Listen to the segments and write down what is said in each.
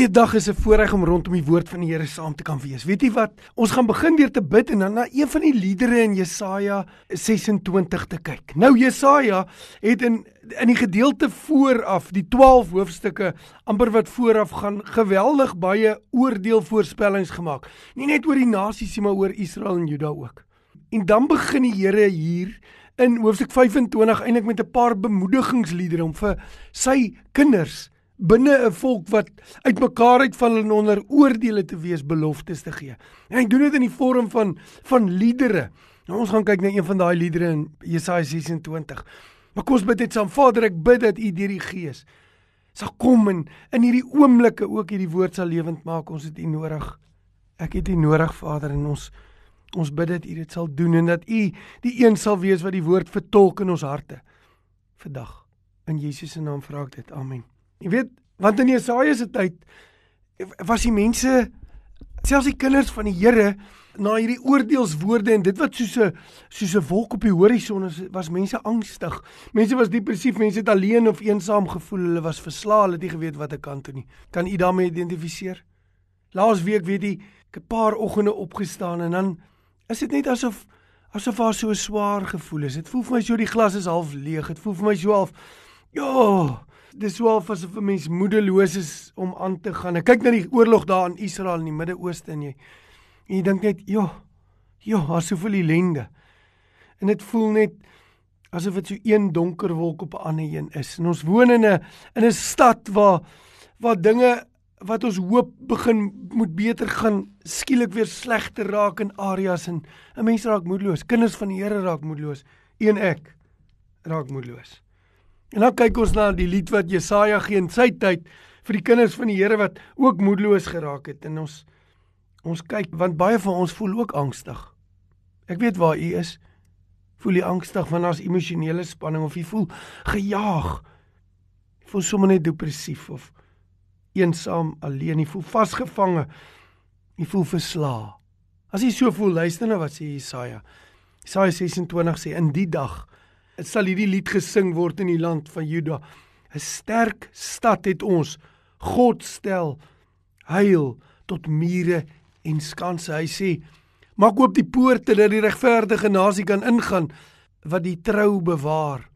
Goeiedag is 'n voorreg om rondom die woord van die Here saam te kan wees. Weet jy wat? Ons gaan begin deur te bid en dan na een van die liedere in Jesaja 26 te kyk. Nou Jesaja het in in die gedeelte vooraf, die 12 hoofstukke amper wat vooraf gaan, geweldig baie oordeelvoorspellings gemaak. Nie net oor die nasies nie, maar oor Israel en Juda ook. En dan begin die Here hier in hoofstuk 25 eintlik met 'n paar bemoedigingsliedere om vir sy kinders binne 'n volk wat uitmekaar uitval en onder oordeele te wees beloftes te gee. En hy doen dit in die vorm van van liedere. Nou ons gaan kyk na een van daai liedere in Jesaja 26. Maar kom ons bid net saam. Vader, ek bid dat U deur die Gees sal kom en in hierdie oomblikke ook hierdie woord sal lewend maak. Ons het U nodig. Ek het U nodig, Vader, en ons ons bid dat U dit sal doen en dat U die een sal wees wat die woord vertolk in ons harte vandag. In Jesus se naam vra ek dit. Amen. Jy weet, want in Jesaja se tyd was die mense selfs die kinders van die Here na hierdie oordeelswoorde en dit wat soos 'n soos 'n wolk op die horison is, was mense angstig. Mense was depressief, mense het alleen of eensaam gevoel, hulle was verslae, hulle het nie geweet wat ek kan doen nie. Kan u daarmee identifiseer? Laas week weet jy, ek 'n paar oggende opgestaan en dan is dit net asof asof daar so swaar gevoel is. Dit voel vir my so die glas is half leeg. Dit voel vir my so half ja, dis so half asof 'n mens moedeloos is om aan te gaan. Ek kyk na die oorlog daar in Israel in die Midde-Ooste en jy en jy dink net, "Jo, jo, daar's soveel ellende." En dit voel net asof dit so een donker wolk op 'n ander een is. En ons woon in 'n in 'n stad waar waar dinge wat ons hoop begin moet beter gaan skielik weer slegter raak in areas en 'n mens raak moedeloos. Kinders van die Here raak moedeloos. Een ek raak moedeloos. En dan kyk ons na die lied wat Jesaja gee in sy tyd vir die kinders van die Here wat ook moedeloos geraak het en ons ons kyk want baie van ons voel ook angstig. Ek weet waar u is. Voel jy angstig want daar's emosionele spanning of jy voel gejaag? Jy voel sommer net depressief of eensaam, alleen, jy voel vasgevange. Jy voel verslae. As jy so voel, luister nou wat sê Jesaja. Jesaja 26 sê in die dag sal hierdie lied gesing word in die land van Juda. 'n Sterk stad het ons. God stel heil tot mure en skanse. Hy sê: Maak oop die poorte dat die regverdige nasie kan ingaan wat die trou bewaar.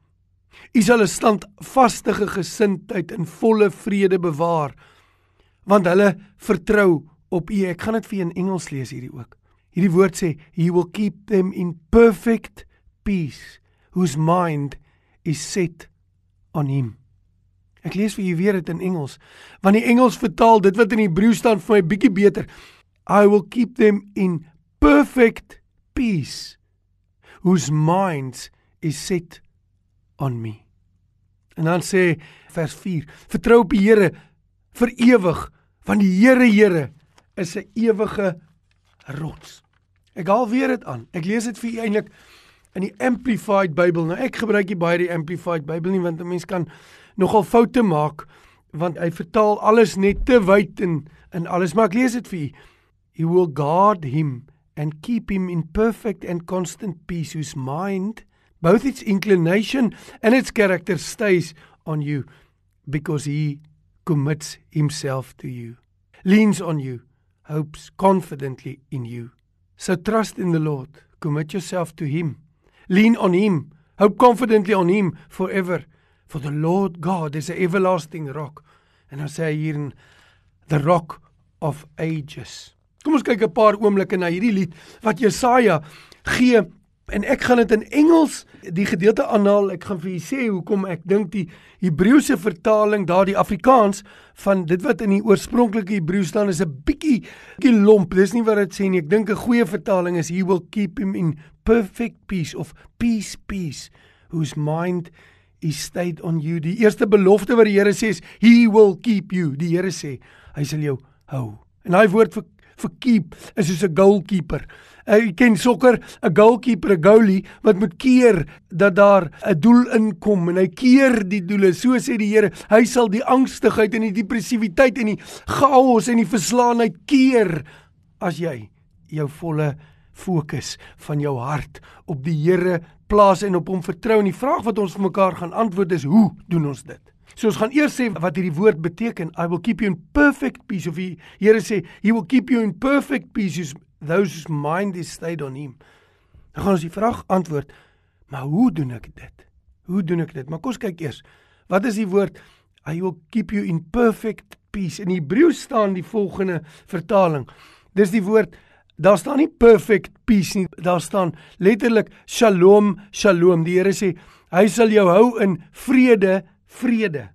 U sal 'n standvaste gesindheid in volle vrede bewaar want hulle vertrou op U. Ek gaan dit vir in Engels lees hierdie ook. Hierdie woord sê he will keep them in perfect peace whose mind is set on him. Ek lees vir julle weer dit in Engels, want die Engels vertaal dit wat in Hebreë staan vir my bietjie beter. I will keep them in perfect peace whose minds is set on me. En dan sê vers 4: Vertrou op die Here vir ewig, want die Here Here is 'n ewige rots. Ek haal weer dit aan. Ek lees dit vir u eintlik in die Amplified Bybel. Nou ek gebruik nie baie die Amplified Bybel nie want 'n mens kan nogal foute maak want hy vertaal alles net te wyd en en alles maar ek lees dit vir u. He will guard him and keep him in perfect and constant peace whose mind both its inclination and its character stays on you because he commits himself to you leans on you hopes confidently in you so trust in the lord commit yourself to him Lean on him. Hope confidently on him forever. For the Lord God is an everlasting rock. En dan sê hy hier in the rock of ages. Kom ons kyk 'n paar oomblikke na hierdie lied wat Jesaja gee en ek gaan dit in Engels die gedeelte aanhaal. Ek gaan vir julle sê hoekom ek dink die Hebreëse vertaling, daardie Afrikaans van dit wat in die oorspronklike Hebreë staan is 'n bietjie bietjie lomp. Dis nie wat dit sê nie. Ek dink 'n goeie vertaling is he will keep him in perfect peace of peace peace whose mind is stayed on you. Die eerste belofte wat die Here sê is he will keep you. Die Here sê hy sal jou hou. En daai woord vir vir keep is soos 'n goalkeeper. Uh, jy ken sokker, 'n goalkeeper, 'n goalie wat moet keer dat daar 'n doel inkom en hy keer die doele. So sê die Here, hy sal die angstigheid en die depressiwiteit en die chaos en die verslaanheid keer as jy jou volle fokus van jou hart op die Here plaas en op hom vertrou. En die vraag wat ons vir mekaar gaan antwoord is: hoe doen ons dit? So ons gaan eers sê wat hierdie woord beteken. I will keep you in perfect peace of die Here sê he will keep you in perfect peace those whose mind is stayed on him. Dan gaan ons die vraag antwoord. Maar hoe doen ek dit? Hoe doen ek dit? Maar kom ons kyk eers. Wat is die woord I will keep you in perfect peace? In Hebreë staan die volgende vertaling. Dis die woord daar staan nie perfect peace nie. Daar staan letterlik shalom, shalom. Die Here sê hy sal jou hou in vrede, vrede.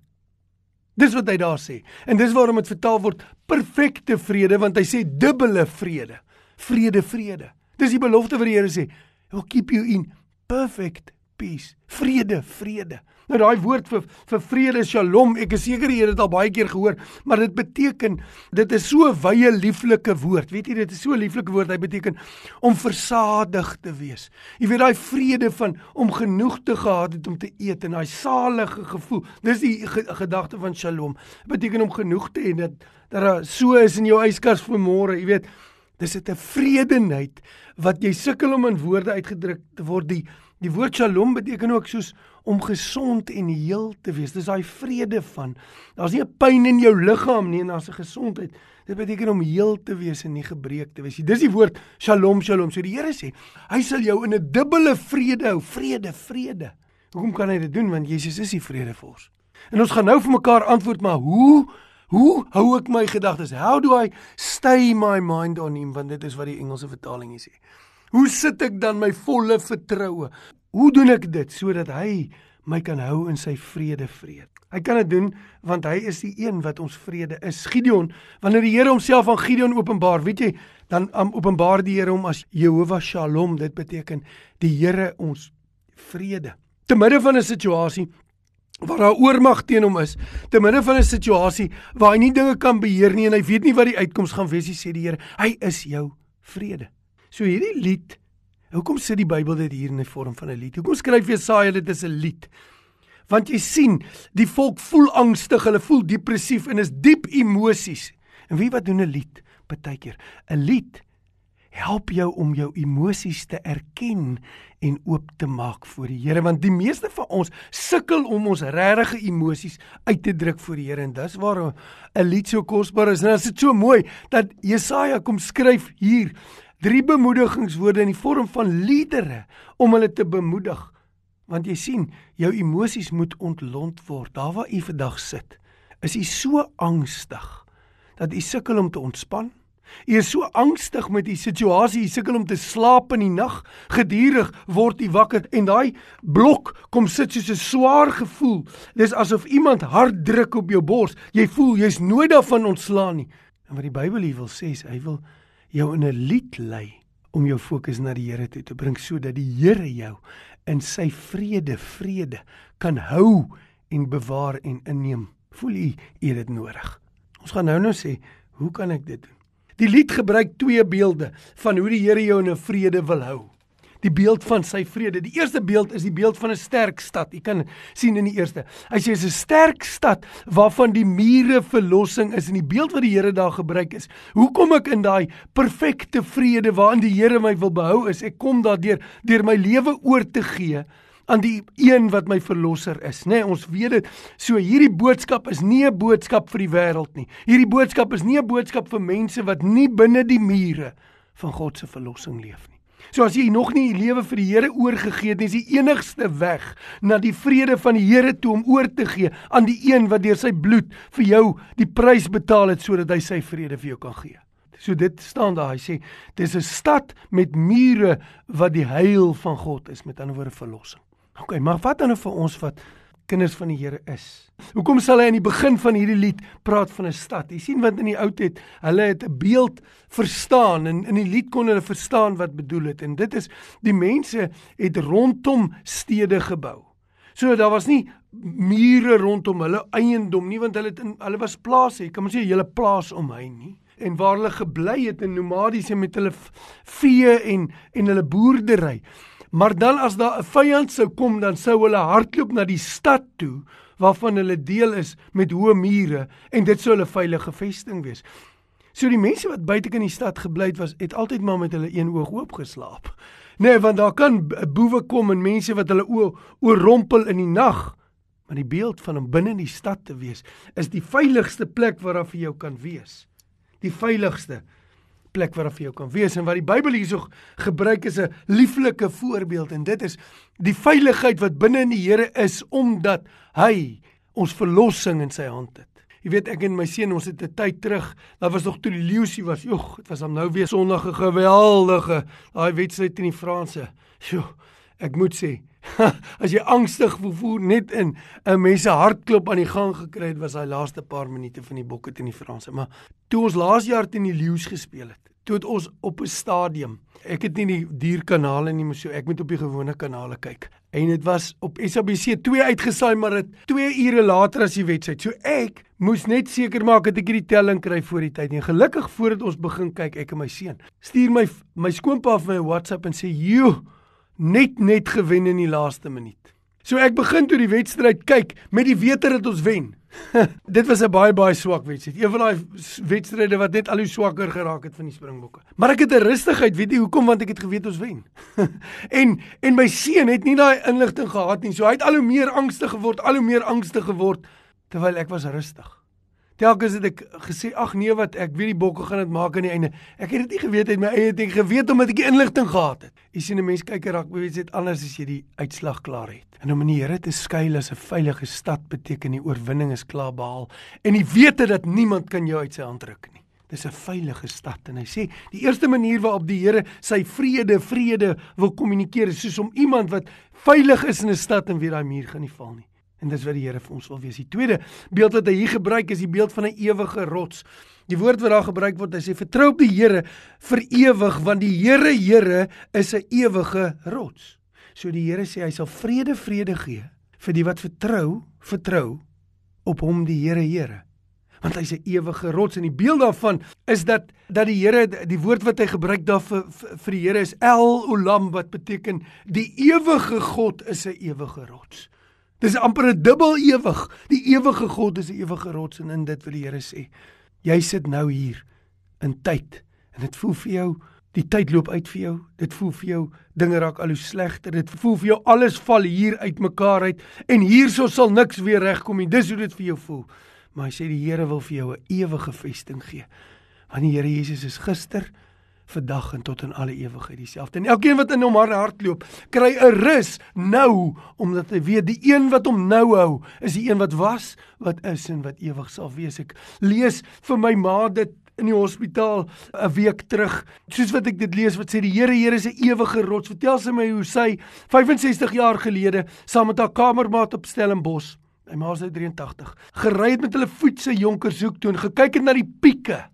Dis wat hy daar sê. En dis waarom dit vertaal word perfekte vrede want hy sê dubbele vrede. Vrede, vrede. Dis die belofte wat die Here sê. He will keep you in perfect peace. Vrede, vrede. Nou daai woord vir vir vrede shalom, ek is seker jy het dit al baie keer gehoor, maar dit beteken dit is so wye lieflike woord. Weet jy dit is so lieflike woord. Hy beteken om versadig te wees. Jy weet daai vrede van om genoeg te gehad het om te eet en daai salige gevoel. Dis die gedagte van shalom. Beteken om genoeg te hê dat dat so is in jou yskas vir môre, jy weet. Dis 'n tevredenheid wat jy sukkel om in woorde uitgedruk te word. Die die woord Shalom beteken ook soos om gesond en heel te wees. Dis daai vrede van daar's nie 'n pyn in jou liggaam nie en daar's 'n gesondheid. Dit beteken om heel te wees en nie gebreek te wees nie. Dis die woord Shalom, Shalom. So die Here sê, hy sal jou in 'n dubbele vrede hou. Vrede, vrede. Hoekom kan hy dit doen? Want Jesus is die vredevors. En ons gaan nou vir mekaar antwoord, maar hoe Hoe hou ek my gedagtes? How do I stay my mind on him? Want dit is wat die Engelse vertaling sê. Hoe sit ek dan my volle vertroue? Hoe doen ek dit sodat hy my kan hou in sy vrede vrede? Hy kan dit doen want hy is die een wat ons vrede is. Gideon, wanneer die Here homself aan Gideon openbaar, weet jy, dan um, openbaar die Here hom as Jehovah Shalom. Dit beteken die Here ons vrede. Te midde van 'n situasie waar daar oormag teen hom is, te midde van 'n situasie waar hy nie dinge kan beheer nie en hy weet nie wat die uitkoms gaan wees nie, sê die Here, hy is jou vrede. So hierdie lied, hoekom sit die Bybel dit hier in die vorm van 'n lied? Hoekom skryf Jesaja dit is 'n lied? Want jy sien, die volk voel angstig, hulle voel depressief en is diep emosies. En wie wat doen 'n lied? Partykeer 'n lied help jou om jou emosies te erken en oop te maak voor die Here want die meeste van ons sukkel om ons regte emosies uit te druk voor die Here. En dis waar 'n lied so kosbaar is. En dit is so mooi dat Jesaja kom skryf hier drie bemoedigingswoorde in die vorm van liedere om hulle te bemoedig. Want jy sien jou emosies moet ontlont word. Daar waar u vandag sit is u so angstig dat u sukkel om te ontspan U is so angstig met die situasie, u sukkel om te slaap in die nag. Gedurig word u wakker en daai blok kom sit soos 'n swaar gevoel. Dis asof iemand hard druk op jou bors. Jy voel jy's nooit daarvan ontslaan nie. En wat die Bybel hier wil sê is hy wil jou in 'n lied lei om jou fokus na die Here toe te bring sodat die Here jou in sy vrede, vrede kan hou en bewaar en inneem. Voel u u dit nodig. Ons gaan nou nou sê, hoe kan ek dit doen? Die lied gebruik twee beelde van hoe die Here jou in 'n vrede wil hou. Die beeld van sy vrede. Die eerste beeld is die beeld van 'n sterk stad. Jy kan sien in die eerste. Hy sê dis 'n sterk stad waarvan die mure verlossing is en die beeld wat die Here daar gebruik is. Hoe kom ek in daai perfekte vrede waarin die Here my wil behou is? Ek kom daardeur deur my lewe oor te gee aan die een wat my verlosser is, nê? Nee, ons weet dit. So hierdie boodskap is nie 'n boodskap vir die wêreld nie. Hierdie boodskap is nie 'n boodskap vir mense wat nie binne die mure van God se verlossing leef nie. So as jy nog nie die lewe vir die Here oorgegee het nie, is die enigste weg na die vrede van die Here toe om oor te gee aan die een wat deur sy bloed vir jou die prys betaal het sodat hy sy vrede vir jou kan gee. So dit staan daar, hy sê dis 'n stad met mure wat die heil van God is, met ander woorde verlossing. OK, maar wat dan nou vir ons wat kinders van die Here is? Hoekom sal hy aan die begin van hierdie lied praat van 'n stad? Jy sien wat in die ou tyd, hulle het 'n beeld verstaan en in die lied kon hulle verstaan wat bedoel het en dit is die mense het rondom stede gebou. So daar was nie mure rondom hulle eiendom nie want hulle het in hulle was plase, jy kan maar sê 'n hele plaas omheen nie en waar hulle gebly het in nomadiese met hulle vee en en hulle boerdery. Maar dan as daar 'n vyand sou kom, dan sou hulle hardloop na die stad toe waarvan hulle deel is met hoë mure en dit sou hulle veilige vesting wees. So die mense wat buite in die stad gebly het was het altyd maar met hulle een oog oop geslaap. Nee, want daar kan boewe kom en mense wat hulle oë oorrompel in die nag. Maar die beeld van om binne in die stad te wees is die veiligste plek waar daar vir jou kan wees. Die veiligste plek waar daar vir jou kan wees en wat die Bybel hierso gebruik is 'n lieflike voorbeeld en dit is die veiligheid wat binne in die Here is omdat hy ons verlossing in sy hand het. Jy weet ek en my seun ons het 'n tyd terug, daar was nog toe die leeusie was. Jogg, dit was hom nou weer Sondag 'n geweldige daai wedstryd in die Franse. Sjoe, ek moet sê, as jy angstig voel net in 'n mens se hartklop aan die gang gekry het was daai laaste paar minute van die bokke teen die Franse. Maar toe ons laas jaar teen die leeu's gespeel het, toe het ons op 'n stadium. Ek het nie die dierkanale nie, so ek moet op die gewone kanale kyk. En dit was op SABC 2 uitgesaai, maar dit 2 ure later as die wedstryd. So ek moes net seker maak dat ek hierdie telling kry voor die tyd. En gelukkig voordat ons begin kyk, ek en my seun, stuur my my skoonpa vir my WhatsApp en sê, "Jo, net net gewen in die laaste minuut." So ek begin toe die wedstryd kyk met die wete dat ons wen. dit was 'n baie baie swak wedstryd. Een van daai wedstryde wat net al hoe swakker geraak het van die Springbokke. Maar ek het 'n rustigheid, weet jy hoekom? Want ek het geweet ons wen. en en my seun het nie daai inligting gehad nie. So hy het al hoe meer angstig geword, al hoe meer angstig geword terwyl ek was rustig. Telkens het ek gesê ag nee wat ek weet die bokke gaan dit maak aan die einde. Ek het dit nie geweet uit my eie ding geweet omdat ek die inligting gehad het. Jy sien 'n mens kyk 'n rugby wedstryd anders as jy die uitslag klaar het. En om in die Here te skuil as 'n veilige stad beteken die oorwinning is klaar behaal en die wete dat niemand kan jou uit sy hand ruk nie. Dis 'n veilige stad en hy sê die eerste manier waarop die Here sy vrede vrede wil kommunikeer is soos om iemand wat veilig is in 'n stad en weer daai muur gaan nie val nie. En dis wat die Here vir ons wil wees. Die tweede beeld wat hy hier gebruik is die beeld van 'n ewige rots. Die woord wat daar gebruik word, hy sê vertrou op die Here vir ewig want die Here Here is 'n ewige rots. So die Here sê hy sal vrede vrede gee vir die wat vertrou, vertrou op hom die Here Here. Want hy's 'n ewige rots en die beeld daarvan is dat dat die Here die woord wat hy gebruik daar vir vir, die Here is El Olam wat beteken die ewige God is 'n ewige rots. Dis amper 'n dubbel ewig. Die ewige God is 'n ewige rots en in dit wil die Here sê. Jy sit nou hier in tyd en dit voel vir jou die tyd loop uit vir jou. Dit voel vir jou dinge raak al hoe slegter. Dit voel vir jou alles val hier uitmekaar uit en hierso sal niks weer regkom nie. Dis hoe dit vir jou voel. Maar hy sê die Here wil vir jou 'n ewige vesting gee. Want die Here Jesus is gister, vandag en tot in alle ewigheid dieselfde. En elkeen wat in hom hart loop, kry 'n rus nou omdat hy weet die een wat hom nou hou, is die een wat was, wat is en wat ewig sal wees. Ek lees vir my ma dit in die hospitaal 'n week terug. Soos wat ek dit lees wat sê die Here Here is 'n ewige rots. Vertel sy my hoe sy 65 jaar gelede saam met haar kamermaat op Stellenbosch, my ma is nou 83, gery het met hulle voetse Jonkershoek toe en gekyk het na die pieke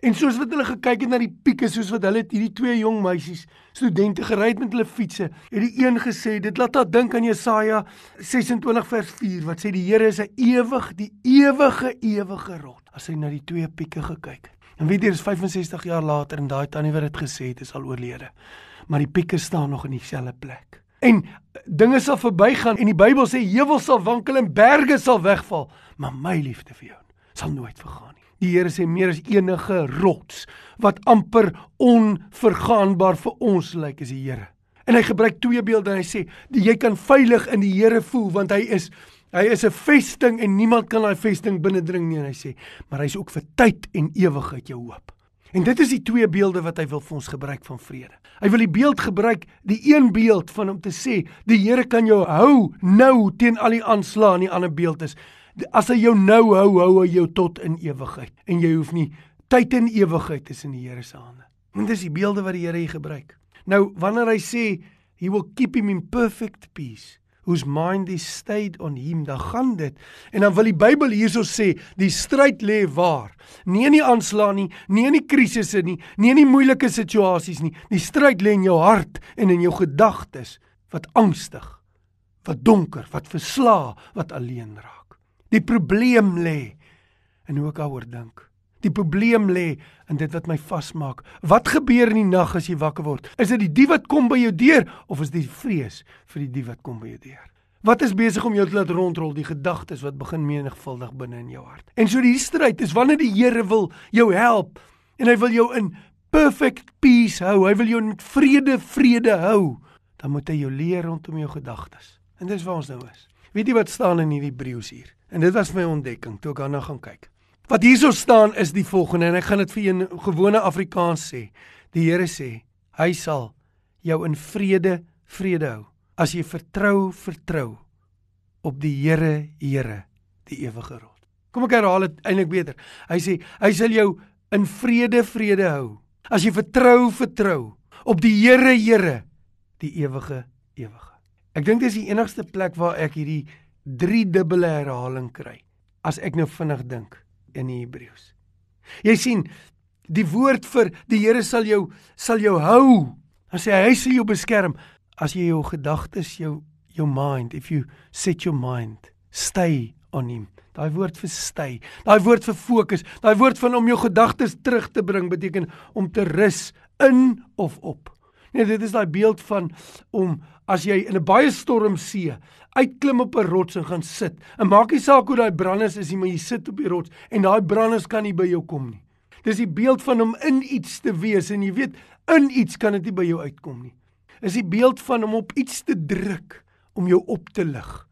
En soos wat hulle gekyk het na die pieke soos wat hulle hierdie twee jong meisies studente gery het met hulle fietsse, het die een gesê dit laat haar dink aan Jesaja 26 vers 4 wat sê die Here is 'n ewig, die ewige ewige rot. As hy na die twee pieke gekyk het. En weet jy, dis 65 jaar later en daai tannie wat dit gesê het is al oorlede. Maar die pieke staan nog in dieselfde plek. En dinge sal verbygaan en die Bybel sê heuwels sal wankel en berge sal wegval, maar my liefde vir jou sal nooit vergaan nie. Die Here sê meer as enige rots wat amper onvergaanbaar vir ons lyk is die Here. En hy gebruik twee beelde en hy sê jy kan veilig in die Here voel want hy is hy is 'n vesting en niemand kan daai vesting binnendring nie en hy sê maar hy's ook vir tyd en ewigheid jou hoop. En dit is die twee beelde wat hy wil vir ons gebruik van vrede. Hy wil die beeld gebruik, die een beeld van om te sê die Here kan jou hou nou teen al die aanslae en die ander beeld is as hy jou nou hou, hou hy jou tot in ewigheid. En jy hoef nie tyd en ewigheid is in die Here se hande. En dis die beelde wat die Here hier gebruik. Nou wanneer hy sê he will keep him in perfect peace whose mind is stayed on him dan gaan dit en dan wil die Bybel hierso sê die stryd lê waar nie in die aanslag nie nie in die krisisse nie nie in die moeilike situasies nie die stryd lê in jou hart en in jou gedagtes wat angstig wat donker wat versla wat alleen raak Die probleem lê in hoe ek daaroor dink. Die probleem lê in dit wat my vasmaak. Wat gebeur in die nag as jy wakker word? Is dit die dief wat kom by jou deur of is dit die vrees vir die dief wat kom by jou deur? Wat is besig om jou te laat rondrol die gedagtes wat begin menigvuldig binne in jou hart? En so die stryd is wanneer die Here wil jou help en hy wil jou in perfect peace hou. Hy wil jou met vrede vrede hou. Dan moet hy jou leer rondom jou gedagtes. En dis waar ons nou is. Weet jy wat staan in hierdie Hebreëus hier? En dit was my ontdekking toe ek daarna gaan kyk. Wat hierso staan is die volgende en ek gaan dit vir in gewone Afrikaans sê. Die Here sê, hy sal jou in vrede vrede hou as jy vertrou vertrou op die Here Here, die ewige rots. Kom ek herhaal dit eintlik beter. Hy sê hy sal jou in vrede vrede hou as jy vertrou vertrou op die Here Here die ewige ewige. Ek dink dis die enigste plek waar ek hierdie drie dubbele herhaling kry as ek nou vinnig dink in die Hebreëus. Jy sien die woord vir die Here sal jou sal jou hou. Dan sê hy sal jou beskerm as jy jou gedagtes jou jou mind if you set your mind stay on him Daai woord vir stay, daai woord vir fokus, daai woord van om jou gedagtes terug te bring beteken om te rus in of op. Nee, dit is daai beeld van om as jy in 'n baie storm see uitklim op 'n rots en gaan sit. En maak nie saak hoe daai branders is nie, maar jy sit op die rots en daai branders kan nie by jou kom nie. Dis die beeld van om in iets te wees en jy weet in iets kan dit nie by jou uitkom nie. Is die beeld van om op iets te druk om jou op te lig.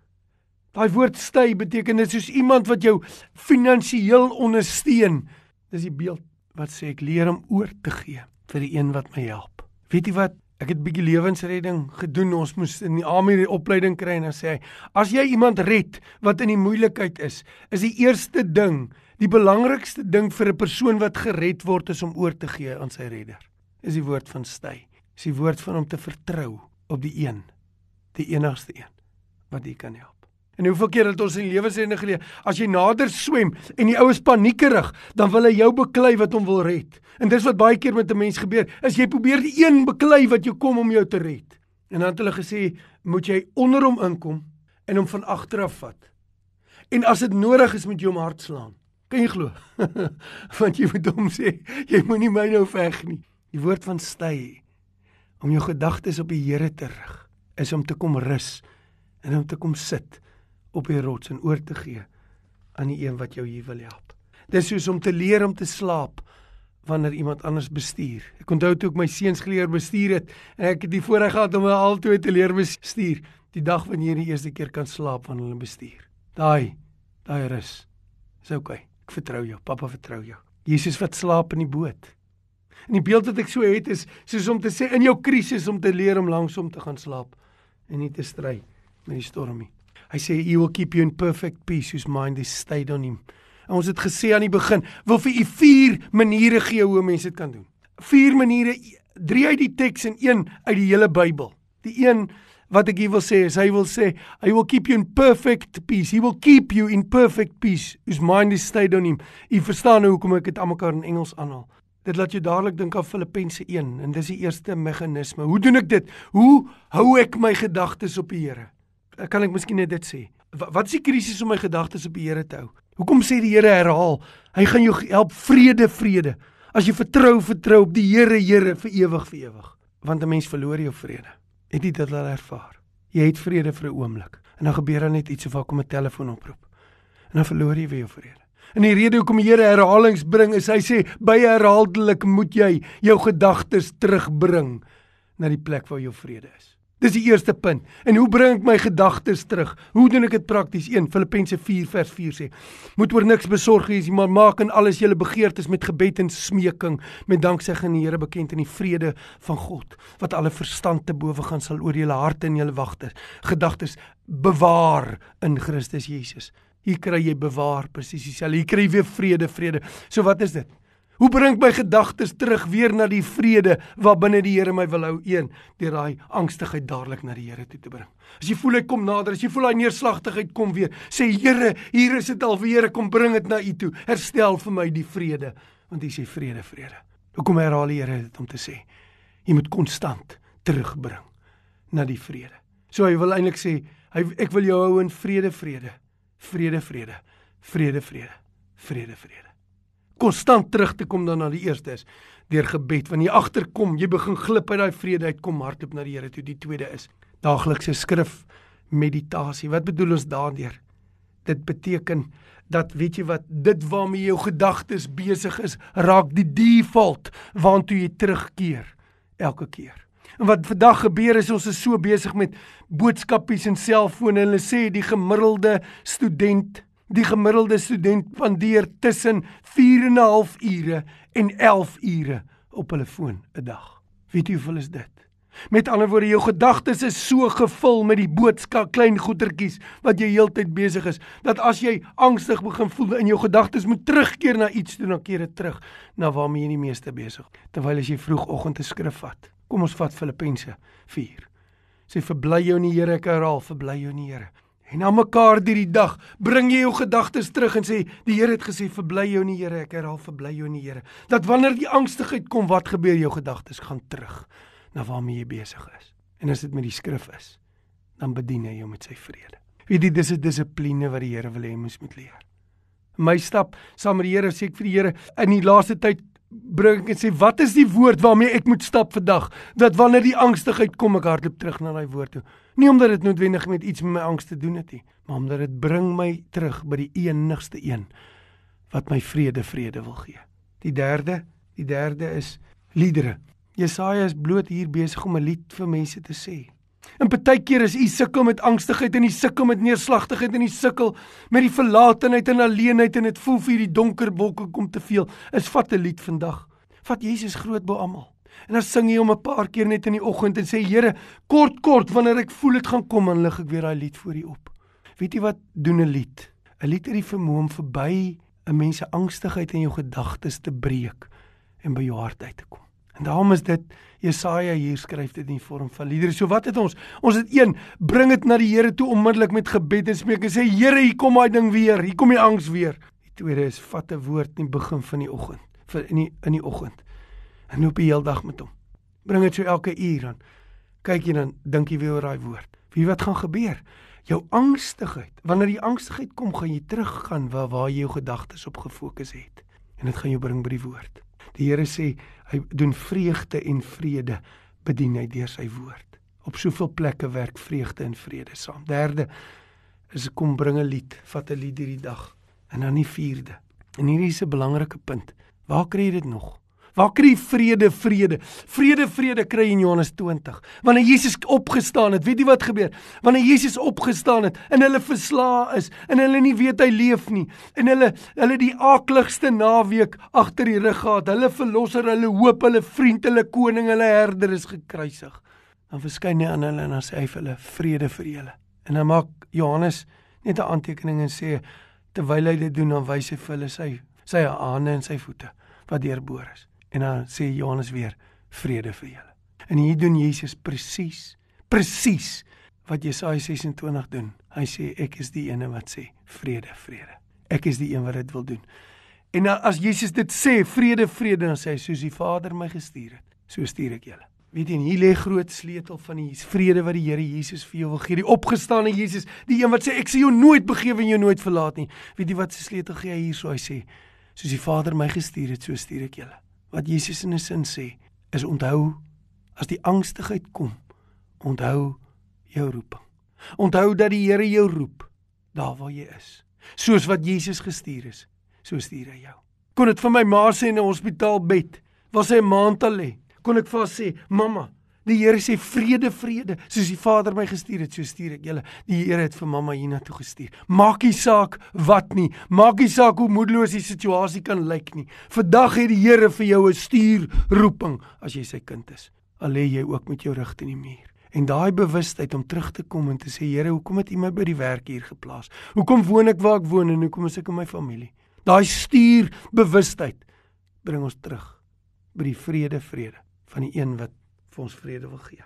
Daai woord stay beteken dit soos iemand wat jou finansiëel ondersteun. Dis die beeld wat sê ek leer om oor te gee vir die een wat my help. Weet jy wat? Ek het bietjie lewensredding gedoen. Ons moes in die army die opleiding kry en dan sê hy, as jy iemand red wat in die moeilikheid is, is die eerste ding, die belangrikste ding vir 'n persoon wat gered word is om oor te gee aan sy redder. Is die woord van stay. Is die woord van om te vertrou op die een, die enigste een wat jy kan help. En hoeveel keer het ons in lewensrede geleer, as jy nader swem en die ou is paniekerig, dan wil hy jou beklei wat hom wil red. En dis wat baie keer met 'n mens gebeur, is jy probeer die een beklei wat jou kom om jou te red. En dan het hulle gesê, moet jy onder hom inkom en hom van agter af vat. En as dit nodig is, moet jy hom hard slaan. Kan jy glo? Want jy moet hom sê, jy moenie my nou veg nie. Die woord van stay om jou gedagtes op die Here te rig, is om te kom rus en om te kom sit op die rots en oor te gee aan die een wat jou hier wil help. Dis soos om te leer om te slaap wanneer iemand anders bestuur. Ek onthou toe ek my seuns geleer bestuur het en ek het die voorreg gehad om hulle altoe te leer bestuur, die dag wanneer jy die eerste keer kan slaap wanneer hulle bestuur. Daai, daai rus. Dis oukei. Okay. Ek vertrou jou. Pappa vertrou jou. Jesus wat slaap in die boot. En die beeld wat ek so het is soos om te sê in jou krisis om te leer om langsom te gaan slaap en nie te stry met die storm nie. Hy sê he will keep you in perfect peace whose mind is stayed on him. En ons het gesê aan die begin, wil vir u vier maniere gee hoe mense dit kan doen. Vier maniere, drie uit die teks en een uit die hele Bybel. Die een wat ek hier wil sê is hy wil sê I will keep you in perfect peace. He will keep you in perfect peace whose mind is stayed on him. U verstaan nou hoekom ek dit almekaar in Engels aanhaal. Dit laat jou dadelik dink aan Filippense 1 en dis die eerste meganisme. Hoe doen ek dit? Hoe hou ek my gedagtes op die Here? Kan ek miskien net dit sê. Wat is die krisis om my gedagtes op die Here te hou? Hoekom sê die Here herhaal, hy gaan jou help vrede vrede. As jy vertrou vertrou op die Here Here vir ewig vir ewig. Want 'n mens verloor jou vrede. Het jy dit al ervaar? Jy het vrede vir 'n oomblik en dan gebeur daar net iets of daar kom 'n telefoon oproep. En dan verloor jy weer jou vrede. En die rede hoekom die Here herhalings bring is hy sê by herhaaldelik moet jy jou gedagtes terugbring na die plek waar jou vrede is. Dis die eerste punt. En hoe bring ek my gedagtes terug? Hoe doen ek dit prakties? 1 Filippense 4 vers 4 sê: Moet oor niks besorg wees, maar maak in alles julle begeertes met gebed en smeking met danksegging aan die Here bekend in die vrede van God wat alle verstand te bowe gaan sal oor julle harte en julle wagte. Gedagtes bewaar in Christus Jesus. Hier kry jy bewaar presies dieselfde. Hier kry jy weer vrede, vrede. So wat is dit? Hoe bring my gedagtes terug weer na die vrede wat binne die Here my wil hou een deur daai angstigheid dadelik na die Here toe te bring. As jy voel hy kom nader, as jy voel daai neerslagtigheid kom weer, sê Here, hier is dit al weer, kom bring dit na U toe. Herstel vir my die vrede, want U sê vrede, vrede. Hoekom herhaal die Here dit om te sê jy moet konstant terugbring na die vrede. So hy wil eintlik sê, hy ek wil jou hou in vrede, vrede. Vrede, vrede. Vrede, vrede. Vrede, vrede konstant terug te kom dan na die eerste is deur gebed. Wanneer jy agterkom jy begin glip uit daai vrede uit kom hardop na die Here toe. Die tweede is daaglikse skrif meditasie. Wat bedoel ons daardeur? Dit beteken dat weet jy wat dit waarmee jou gedagtes besig is raak die default waartoe jy terugkeer elke keer. En wat vandag gebeur is ons is so besig met boodskapies en selfone. Hulle sê die gemiddelde student, die gemiddelde student spandeer tussen 4 en 'n half ure en 11 ure op hulle foon 'n dag. Weet jy hoeveel is dit? Met ander woorde, jou gedagtes is so gevul met die boodskap klein goetertjies wat jy heeltyd besig is, dat as jy angstig begin voel in jou gedagtes moet terugkeer na iets doen, dan keer dit terug na waarmee jy die meeste besig. Terwyl as jy vroegoggend 'n skrif vat. Kom ons vat Filippense 4. Sê verbly jou in die Here, ek herhaal, verbly jou in die Here. En na mekaar hierdie dag bring jy jou gedagtes terug en sê die Here het gesê verbly jou in die Here, ek herhaal verbly jou in die Here. Dat wanneer die angstigheid kom, wat gebeur jou gedagtes gaan terug na waarmee jy besig is. En as dit met die skrif is, dan bedien hy jou met sy vrede. Weet jy, dis 'n dissipline wat die Here wil hê mens moet leer. My stap saam met die Here sê ek vir die Here in die laaste tyd bring en sê wat is die woord waarmee ek moet stap vandag dat wanneer die angstigheid kom ek hardloop terug na daai woord toe. Nie omdat dit noodwendig met iets met my angs te doen het nie, maar omdat dit bring my terug by die enigste een wat my vrede vrede wil gee. Die derde, die derde is liedere. Jesaja is bloot hier besig om 'n lied vir mense te sê. En baie keer is u sukkel met angstigheid en u sukkel met neerslagtigheid en u sukkel met die verlatenheid en alleenheid en dit voel vir die donker wolke kom te veel. Is vat 'n lied vandag. Vat Jesus groot bo almal. En dan sing jy hom 'n paar keer net in die oggend en sê Here, kort kort wanneer ek voel dit gaan kom, dan lig ek weer daai lied voor U op. Weet jy wat doen 'n lied? 'n Lied het die vermoë om verby 'n mens se angstigheid in jou gedagtes te breek en by jou hart uit te kom. En daarom is dit Jesaja hier skryf dit in die vorm van liedere. So wat het ons? Ons het een, bring dit na die Here toe onmiddellik met gebed en smeek en sê Here, hier kom daai ding weer. Hier kom die angs weer. Die tweede is vat 'n woord in die begin van die oggend, vir in die in die oggend. En loop die hele dag met hom. Bring dit so elke uur aan. Kyk jy dan dink jy weer oor daai woord. Wie wat gaan gebeur? Jou angstigheid. Wanneer die angstigheid kom, gaan jy teruggaan waar waar jy jou gedagtes op gefokus het. En dit gaan jou bring by die woord. Die Here sê hy doen vreugde en vrede bedien hy deur sy woord. Op soveel plekke werk vreugde en vrede saam. Derde is kom bring 'n lied, vat 'n lied hierdie dag. En dan die vierde. En hierdie is 'n belangrike punt. Waar kry jy dit nog? Waar kry jy vrede, vrede? Vrede, vrede kry jy in Johannes 20. Wanneer Jesus opgestaan het, weet jy wat gebeur? Wanneer Jesus opgestaan het en hulle verslaa is en hulle nie weet hy leef nie en hulle hulle die aakligste naweek agter die rug gehad. Hulle verlosser, hulle hoop, hulle vriend, hulle koning, hulle herder is gekruisig. Dan verskyn hy aan hulle en dan sê hy vir hulle vrede vir julle. En dan maak Johannes net 'n aantekening en sê terwyl hy dit doen, dan wys hy vir hulle sy sy hande en sy voete wat deurboor is. En dan sê Johannes weer vrede vir julle. En hier doen Jesus presies presies wat Jesaja 26 doen. Hy sê ek is die een wat sê vrede, vrede. Ek is die een wat dit wil doen. En as Jesus dit sê vrede, vrede dan sê hy soos die Vader my gestuur het, so stuur ek julle. Weet jy, hier lê groot sleutel van die vrede wat die Here Jesus vir jou wil gee. Die opgestane Jesus, die een wat sê ek sal jou nooit begewe en jou nooit verlaat nie. Weet jy wat se sleutel gee hy hier so hy sê soos die Vader my gestuur het, so stuur ek julle wat Jesus in 'n sin sê, is onthou as die angstigheid kom, onthou jou roeping. Onthou dat die Here jou roep daar waar jy is. Soos wat Jesus gestuur is, so stuur hy jou. Kon dit vir my ma sê in 'n hospitaalbed, waar sy 'n maand al lê, kon ek vir haar sê, "Mamma, Die Here sê vrede, vrede, soos die Vader my gestuur het, so stuur ek julle. Die Here het vir mamma hiernatoe gestuur. Maak nie saak wat nie. Maak nie saak hoe moedeloos die situasie kan lyk nie. Vandag het die Here vir jou 'n stuurroeping as jy sy kind is. Al lê jy ook met jou rug teen die muur. En daai bewustheid om terug te kom en te sê Here, hoekom het U my by die werk hier geplaas? Hoekom woon ek waar ek woon en hoekom is ek in my familie? Daai stuur bewustheid bring ons terug by die vrede vrede van die een wat vir ons vrede wil gee.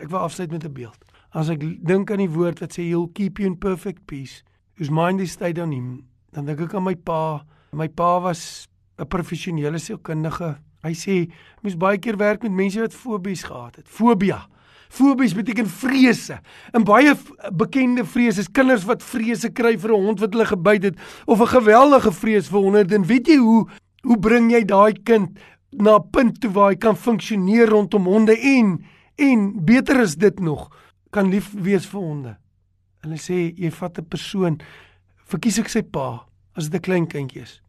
Ek wil afsluit met 'n beeld. As ek dink aan die woord wat sê he'll keep you in perfect peace, whose mind is stayed on him, dan dink ek aan my pa. My pa was 'n professionele sielkundige. Hy sê mens baie keer werk met mense wat fobies gehad het. Fobia. Fobies beteken vrese. En baie bekende vrese is kinders wat vrese kry vir 'n hond wat hulle gebyt het of 'n geweldige vrees vir honde. En weet jy hoe hoe bring jy daai kind na 'n punt toe waar hy kan funksioneer rondom honde en en beter is dit nog kan lief wees vir honde. Hulle sê jy vat 'n persoon verkies ek sy pa as dit 'n klein kindjie is.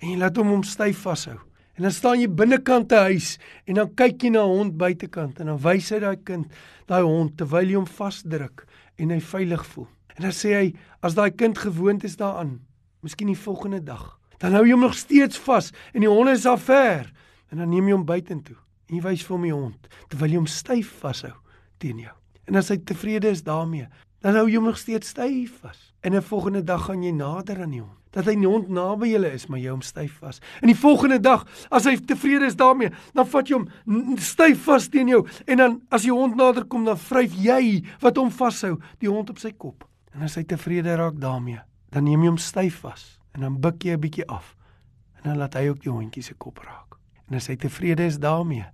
En jy laat hom hom styf vashou En dan staan jy binnekant te huis en dan kyk jy na 'n hond buitekant en dan wys hy daai kind daai hond terwyl jy hom vasdruk en hy veilig voel. En dan sê hy as daai kind gewoond is daaraan, miskien die volgende dag, dan hou jy hom nog steeds vas en die hond is al ver en dan neem jy hom buitentoe. En jy wys vir hom die hond terwyl jy hom styf vashou teen jou. En as hy tevrede is daarmee, dan hou jy hom nog steeds styf vas. En 'n volgende dag gaan jy nader aan die hond. Dat hy nie hond naby julle is, maar jy hom styf vas. En die volgende dag, as hy tevrede is daarmee, dan vat jy hom styf vas teen jou en dan as die hond nader kom, dan vryf jy wat hom vashou, die hond op sy kop. En as hy tevrede raak daarmee, dan neem jy hom styf vas en dan buig jy 'n bietjie af. En dan laat hy ook die hondjie se kop raak. En as hy tevrede is daarmee,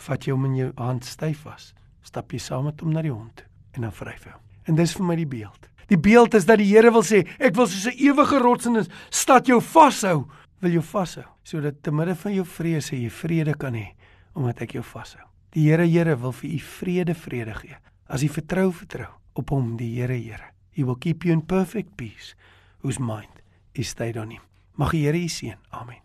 vat jy hom in jou hand styf vas, stap jy saam met hom na die hond en dan vryf hom. En dis vir my die beeld. Die beeld is dat die Here wil sê, ek wil soos 'n ewige rots in 'n stad jou vashou, wil jou vashou, sodat te midde van jou vrese jy vrede kan hê omdat ek jou vashou. Die Here Here wil vir u vrede vrede gee. As jy vertrou vertrou op hom, die Here Here. He will keep you in perfect peace whose mind is stayed on him. Mag die Here u seën. Amen.